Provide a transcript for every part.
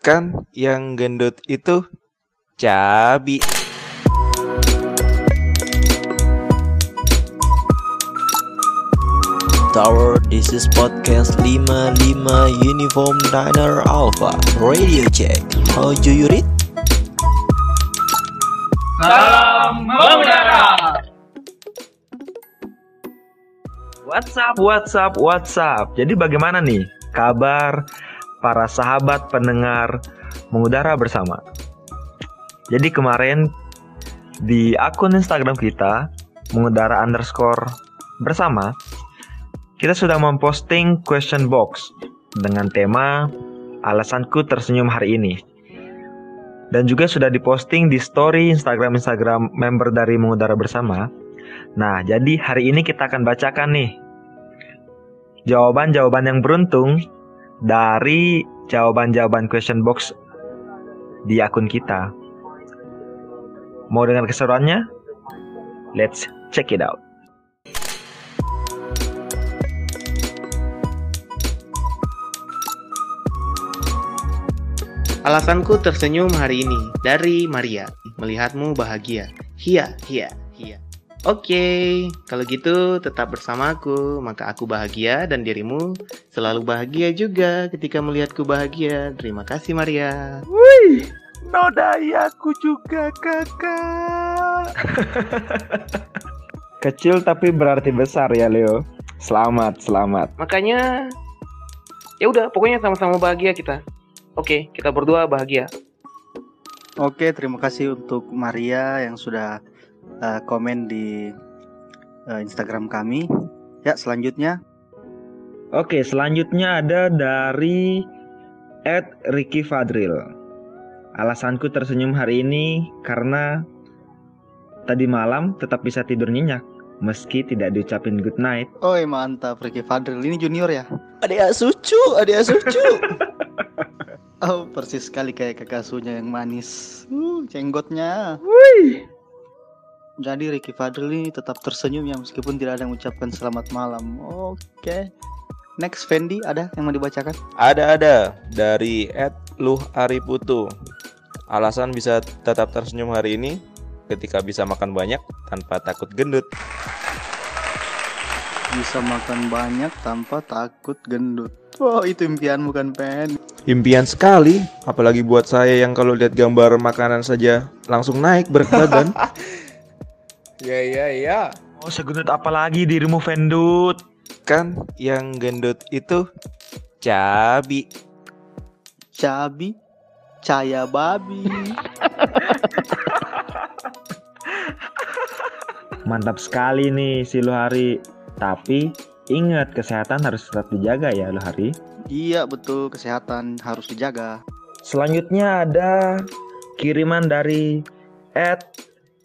Kan yang gendut itu cabi. Tower, this is podcast 55 Uniform Diner Alpha Radio check How do you read? Salam mengudara. WhatsApp, WhatsApp, WhatsApp. Jadi bagaimana nih kabar para sahabat pendengar mengudara bersama? Jadi kemarin di akun Instagram kita mengudara underscore bersama kita sudah memposting question box dengan tema alasanku tersenyum hari ini. Dan juga sudah diposting di story Instagram Instagram member dari mengudara bersama. Nah, jadi hari ini kita akan bacakan nih jawaban-jawaban yang beruntung dari jawaban-jawaban question box di akun kita. Mau dengar keseruannya? Let's check it out. Alasanku tersenyum hari ini dari Maria. Melihatmu bahagia. Hia, hia, Oke, kalau gitu tetap bersamaku, maka aku bahagia dan dirimu selalu bahagia juga ketika melihatku bahagia. Terima kasih Maria. Wih, nodai aku juga kakak. Kecil tapi berarti besar ya Leo. Selamat, selamat. Makanya ya udah, pokoknya sama-sama bahagia kita. Oke, kita berdua bahagia. Oke, terima kasih untuk Maria yang sudah uh, komen di uh, Instagram kami. Ya, selanjutnya. Oke, selanjutnya ada dari Ed Ricky Fadril. Alasanku tersenyum hari ini karena tadi malam tetap bisa tidur nyenyak meski tidak diucapin good night. Oi mantap Ricky Fadril. Ini junior ya? Adik Asucu, adik Asucu Oh persis sekali kayak kakak yang manis. Uh, Cenggotnya Jadi Ricky Fadril ini tetap tersenyum ya Meskipun tidak ada yang mengucapkan selamat malam Oke Next Fendi ada yang mau dibacakan Ada-ada dari Ed Luh Ariputu. Alasan bisa tetap tersenyum hari ini ketika bisa makan banyak tanpa takut gendut. Bisa makan banyak tanpa takut gendut Wow itu impianmu kan Pen Impian sekali, apalagi buat saya yang kalau lihat gambar makanan saja langsung naik berat badan. Ya ya ya. Oh, segendut apa lagi dirimu Vendut? kan yang gendut itu cabi. Cabi Caya babi Mantap sekali nih si Luhari. Tapi ingat kesehatan harus tetap dijaga ya Luhari. Iya betul kesehatan harus dijaga Selanjutnya ada kiriman dari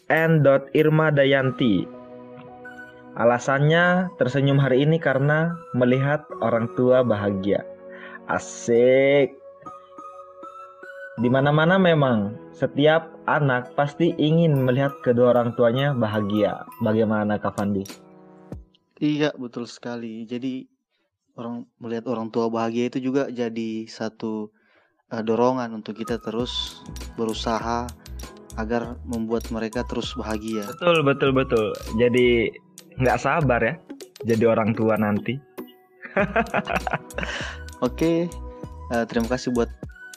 n.irmadayanti. Alasannya tersenyum hari ini karena melihat orang tua bahagia. Asik. Di mana-mana memang setiap anak pasti ingin melihat kedua orang tuanya bahagia. Bagaimana Kak Fandi? Iya betul sekali. Jadi orang melihat orang tua bahagia itu juga jadi satu eh, dorongan untuk kita terus berusaha agar membuat mereka terus bahagia. Betul betul betul. Jadi nggak sabar ya jadi orang tua nanti. Oke, eh, terima kasih buat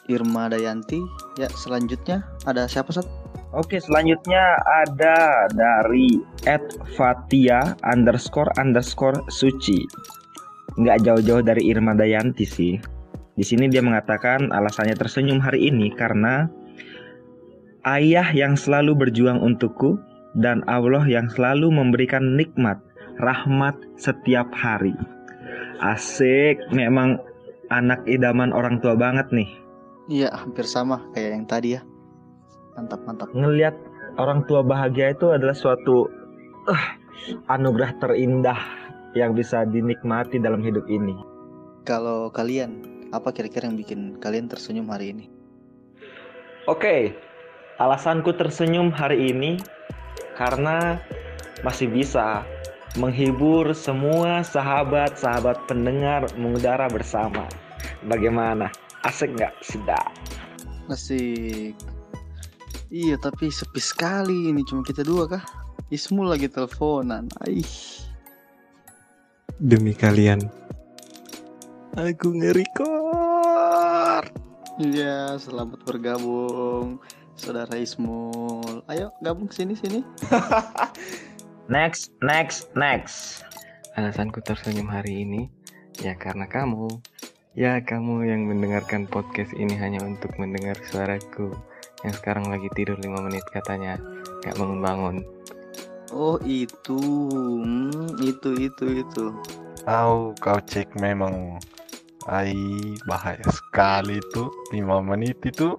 Irma Dayanti. Ya selanjutnya ada siapa Sat? Oke, selanjutnya ada dari Fatia underscore underscore Suci. Nggak jauh-jauh dari Irma Dayanti sih. Di sini dia mengatakan alasannya tersenyum hari ini karena ayah yang selalu berjuang untukku dan Allah yang selalu memberikan nikmat, rahmat setiap hari. Asik, memang anak idaman orang tua banget nih. Iya hampir sama kayak yang tadi ya. Mantap mantap. ngelihat orang tua bahagia itu adalah suatu eh, anugerah terindah yang bisa dinikmati dalam hidup ini. Kalau kalian apa kira-kira yang bikin kalian tersenyum hari ini? Oke, alasanku tersenyum hari ini karena masih bisa menghibur semua sahabat-sahabat pendengar mengudara bersama. Bagaimana? Asik nggak? Sedap. Asik. Iya tapi sepi sekali ini cuma kita dua kah? Ismul lagi teleponan. Aih. Demi kalian. Aku nge-record. Iya, selamat bergabung Saudara Ismul. Ayo gabung sini sini. Next, next, next. Alasanku tersenyum hari ini ya karena kamu. Ya kamu yang mendengarkan podcast ini hanya untuk mendengar suaraku yang sekarang lagi tidur 5 menit katanya gak bangun-bangun. Oh itu, hmm, itu itu itu. Tahu kau cek memang Ai bahaya sekali itu 5 menit itu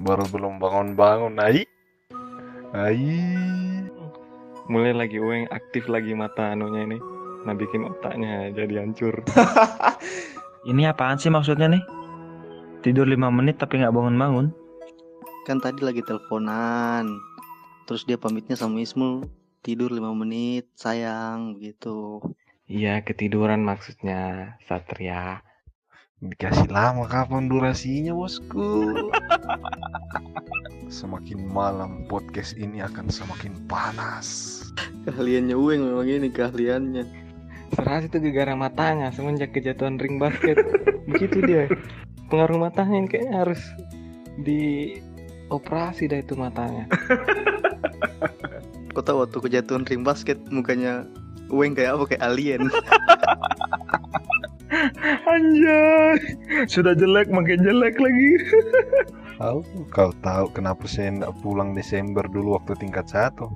baru belum bangun-bangun Ai Ai Mulai lagi ueng aktif lagi mata anunya ini. Nah bikin otaknya jadi hancur. Ini apaan sih maksudnya nih? Tidur 5 menit tapi nggak bangun-bangun. Kan tadi lagi teleponan. Terus dia pamitnya sama Ismul tidur 5 menit, sayang begitu. Iya ketiduran maksudnya Satria. Dikasih lama kapan durasinya bosku Semakin malam podcast ini akan semakin panas Keahliannya Ueng memang ini keahliannya. Serasa itu gegara matanya semenjak kejatuhan ring basket. Begitu dia. Pengaruh matanya ini kayaknya harus dioperasi dah itu matanya. Kau tahu waktu kejatuhan ring basket mukanya Ueng kayak apa kayak alien. Anjay, sudah jelek makin jelek lagi. Tahu kau tahu kenapa saya tidak pulang Desember dulu waktu tingkat satu?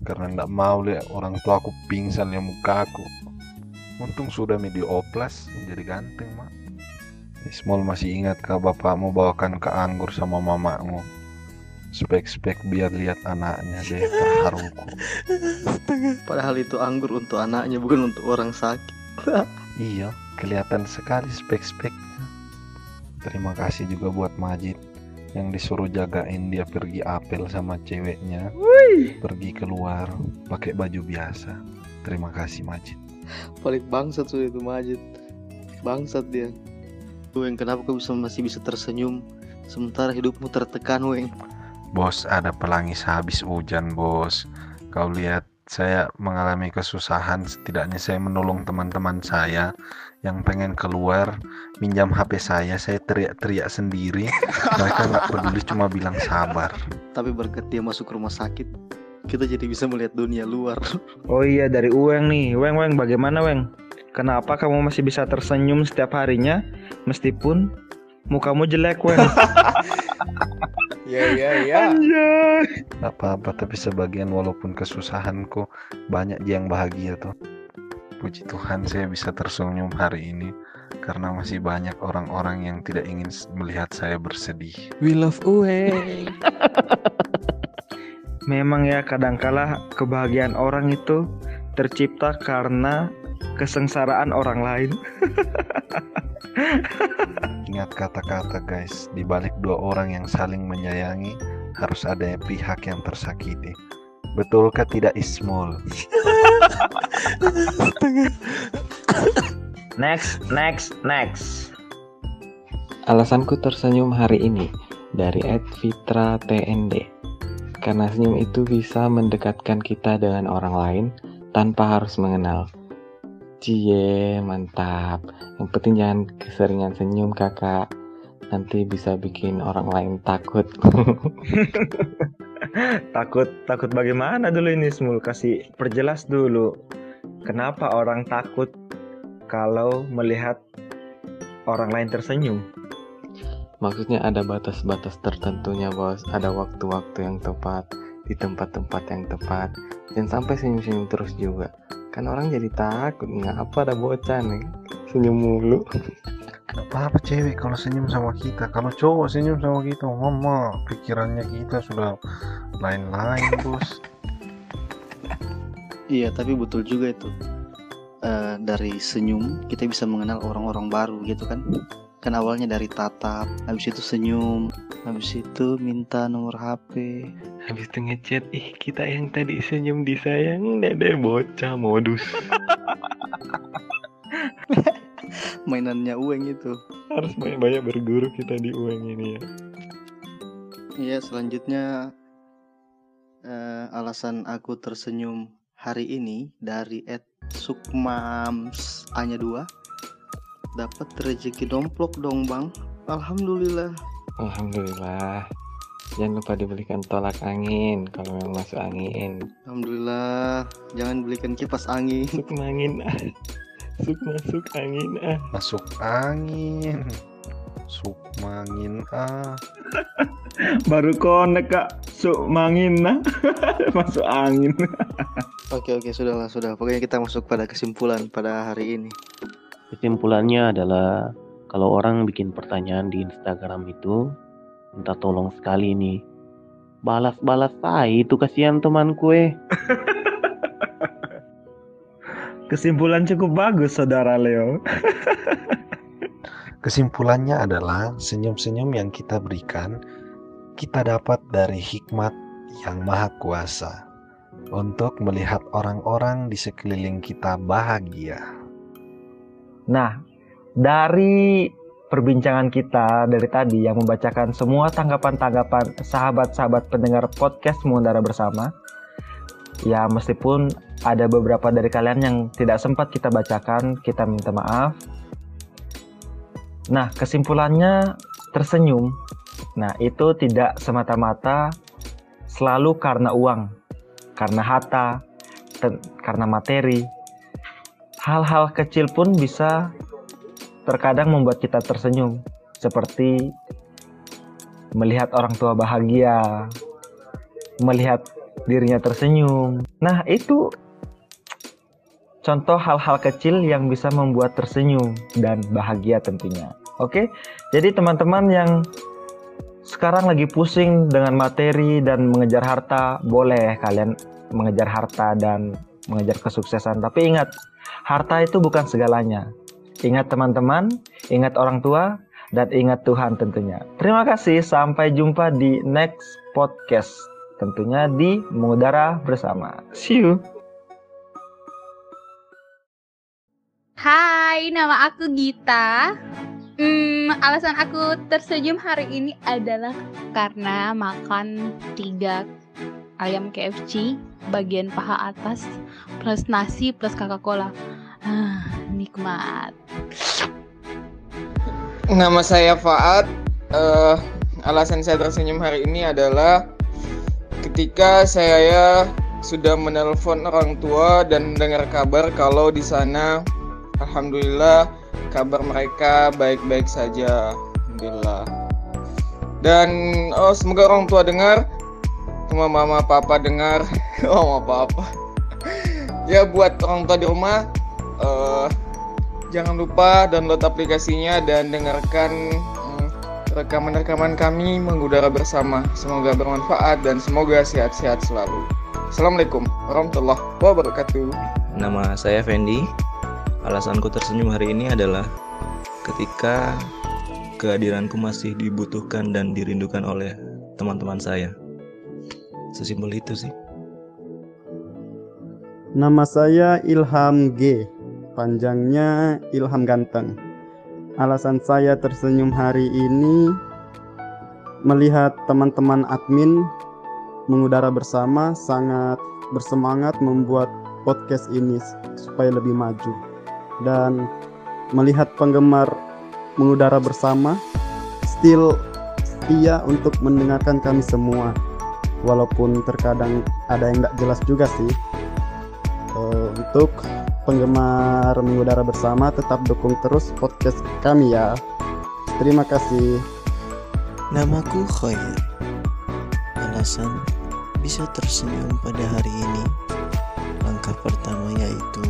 Karena tidak mau lihat orang tua aku pingsan yang mukaku Untung sudah media oplas jadi ganteng mak. Ismol masih ingat kah bapakmu bawakan ke anggur sama mamamu. Spek-spek biar lihat anaknya deh terharuku. Padahal itu anggur untuk anaknya bukan untuk orang sakit. Iya, kelihatan sekali spek-speknya. Terima kasih juga buat Majid yang disuruh jagain dia pergi apel sama ceweknya. Pergi keluar pakai baju biasa. Terima kasih Majid. Paling bangsat sudah itu Majid. Bangsat dia. Ueng kenapa kau bisa masih bisa tersenyum sementara hidupmu tertekan Ueng? Bos, ada pelangis habis hujan, Bos. Kau lihat saya mengalami kesusahan, setidaknya saya menolong teman-teman saya yang pengen keluar minjam HP saya, saya teriak-teriak sendiri. Mereka nggak peduli, cuma bilang sabar. Tapi berkat dia masuk rumah sakit, kita jadi bisa melihat dunia luar. Oh iya dari Ueng nih, Weng Weng bagaimana Weng? Kenapa kamu masih bisa tersenyum setiap harinya meskipun mukamu jelek Weng? Ya ya ya. Anjay. Gak apa-apa, tapi sebagian walaupun kesusahanku banyak yang bahagia tuh. Puji Tuhan saya bisa tersenyum hari ini karena masih banyak orang-orang yang tidak ingin melihat saya bersedih. We love Ueng. Memang ya kadangkala kebahagiaan orang itu tercipta karena kesengsaraan orang lain. Ingat kata-kata guys, di balik dua orang yang saling menyayangi harus ada pihak yang tersakiti. Betulkah tidak Ismul? Next, next, next. Alasanku tersenyum hari ini dari Ed Fitra TND. Karena senyum itu bisa mendekatkan kita dengan orang lain tanpa harus mengenal. Cie, mantap. Yang penting jangan keseringan senyum kakak. Nanti bisa bikin orang lain takut. takut, takut bagaimana dulu ini Smul? Kasih perjelas dulu. Kenapa orang takut kalau melihat orang lain tersenyum? Maksudnya ada batas-batas tertentunya bos. Ada waktu-waktu yang tepat di tempat-tempat yang tepat. Jangan sampai senyum-senyum terus juga. Kan orang jadi takut. Ngapa ada bocah nih senyum mulu. Gak apa-apa cewek kalau senyum sama kita. Kalau cowok senyum sama kita, mama pikirannya kita sudah lain-lain bos. Iya, tapi betul juga itu. Eh, dari senyum kita bisa mengenal orang-orang baru gitu kan. Kan awalnya dari tatap, habis itu senyum, habis itu minta nomor HP. Habis itu ngechat, ih kita yang tadi senyum disayang, dede bocah modus. Mainannya Ueng itu. Harus banyak-banyak berguru kita di UM ini ya. Iya, selanjutnya eh, alasan aku tersenyum hari ini dari Ed Sukmams hanya dua dapat rezeki domplok dong bang. Alhamdulillah. Alhamdulillah. Jangan lupa dibelikan tolak angin kalau memang masuk angin. Alhamdulillah. Jangan belikan kipas angin. Masuk angin ah. Masuk masuk angin ah. Masuk angin. Sukmangin ah. Baru konek kak, Suk mangin nah. Masuk angin. Oke oke sudahlah sudah. Pokoknya kita masuk pada kesimpulan pada hari ini. Kesimpulannya adalah kalau orang bikin pertanyaan di Instagram itu minta tolong sekali nih. Balas-balas saya itu kasihan teman kue. Kesimpulan cukup bagus saudara Leo. Kesimpulannya adalah senyum-senyum yang kita berikan kita dapat dari hikmat yang maha kuasa untuk melihat orang-orang di sekeliling kita bahagia. Nah, dari perbincangan kita dari tadi yang membacakan semua tanggapan-tanggapan sahabat-sahabat pendengar podcast Mengundara Bersama, ya meskipun ada beberapa dari kalian yang tidak sempat kita bacakan, kita minta maaf. Nah, kesimpulannya tersenyum. Nah, itu tidak semata-mata selalu karena uang, karena harta, karena materi. Hal-hal kecil pun bisa terkadang membuat kita tersenyum, seperti melihat orang tua bahagia, melihat dirinya tersenyum. Nah, itu contoh hal-hal kecil yang bisa membuat tersenyum dan bahagia tentunya. Oke, jadi teman-teman yang sekarang lagi pusing dengan materi dan mengejar harta, boleh kalian mengejar harta dan mengejar kesuksesan. Tapi ingat, harta itu bukan segalanya. Ingat teman-teman, ingat orang tua, dan ingat Tuhan tentunya. Terima kasih, sampai jumpa di next podcast. Tentunya di Mengudara Bersama. See you! Hai, nama aku Gita. Hmm, alasan aku tersenyum hari ini adalah karena makan tiga ayam KFC bagian paha atas plus nasi plus Coca-Cola. Ah, nikmat. Nama saya Faat. Eh, alasan saya tersenyum hari ini adalah ketika saya sudah menelpon orang tua dan mendengar kabar kalau di sana alhamdulillah kabar mereka baik-baik saja. Alhamdulillah. Dan oh semoga orang tua dengar, semua mama papa dengar, oh mama papa. ya buat orang tua di rumah, eh, jangan lupa download aplikasinya dan dengarkan mm, rekaman-rekaman kami mengudara bersama. Semoga bermanfaat dan semoga sehat-sehat selalu. Assalamualaikum warahmatullahi wabarakatuh. Nama saya Fendi. Alasanku tersenyum hari ini adalah ketika kehadiranku masih dibutuhkan dan dirindukan oleh teman-teman saya. Sesimpel itu sih. Nama saya Ilham G. Panjangnya Ilham Ganteng. Alasan saya tersenyum hari ini melihat teman-teman admin mengudara bersama sangat bersemangat membuat podcast ini supaya lebih maju dan melihat penggemar mengudara bersama still setia untuk mendengarkan kami semua walaupun terkadang ada yang nggak jelas juga sih Uh, untuk penggemar mengudara bersama tetap dukung terus podcast kami ya terima kasih Namaku Khair. Alasan bisa tersenyum pada hari ini. Langkah pertama yaitu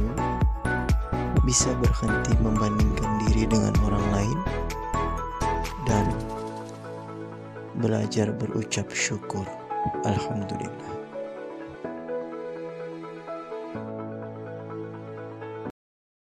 bisa berhenti membandingkan diri dengan orang lain dan belajar berucap syukur. Alhamdulillah.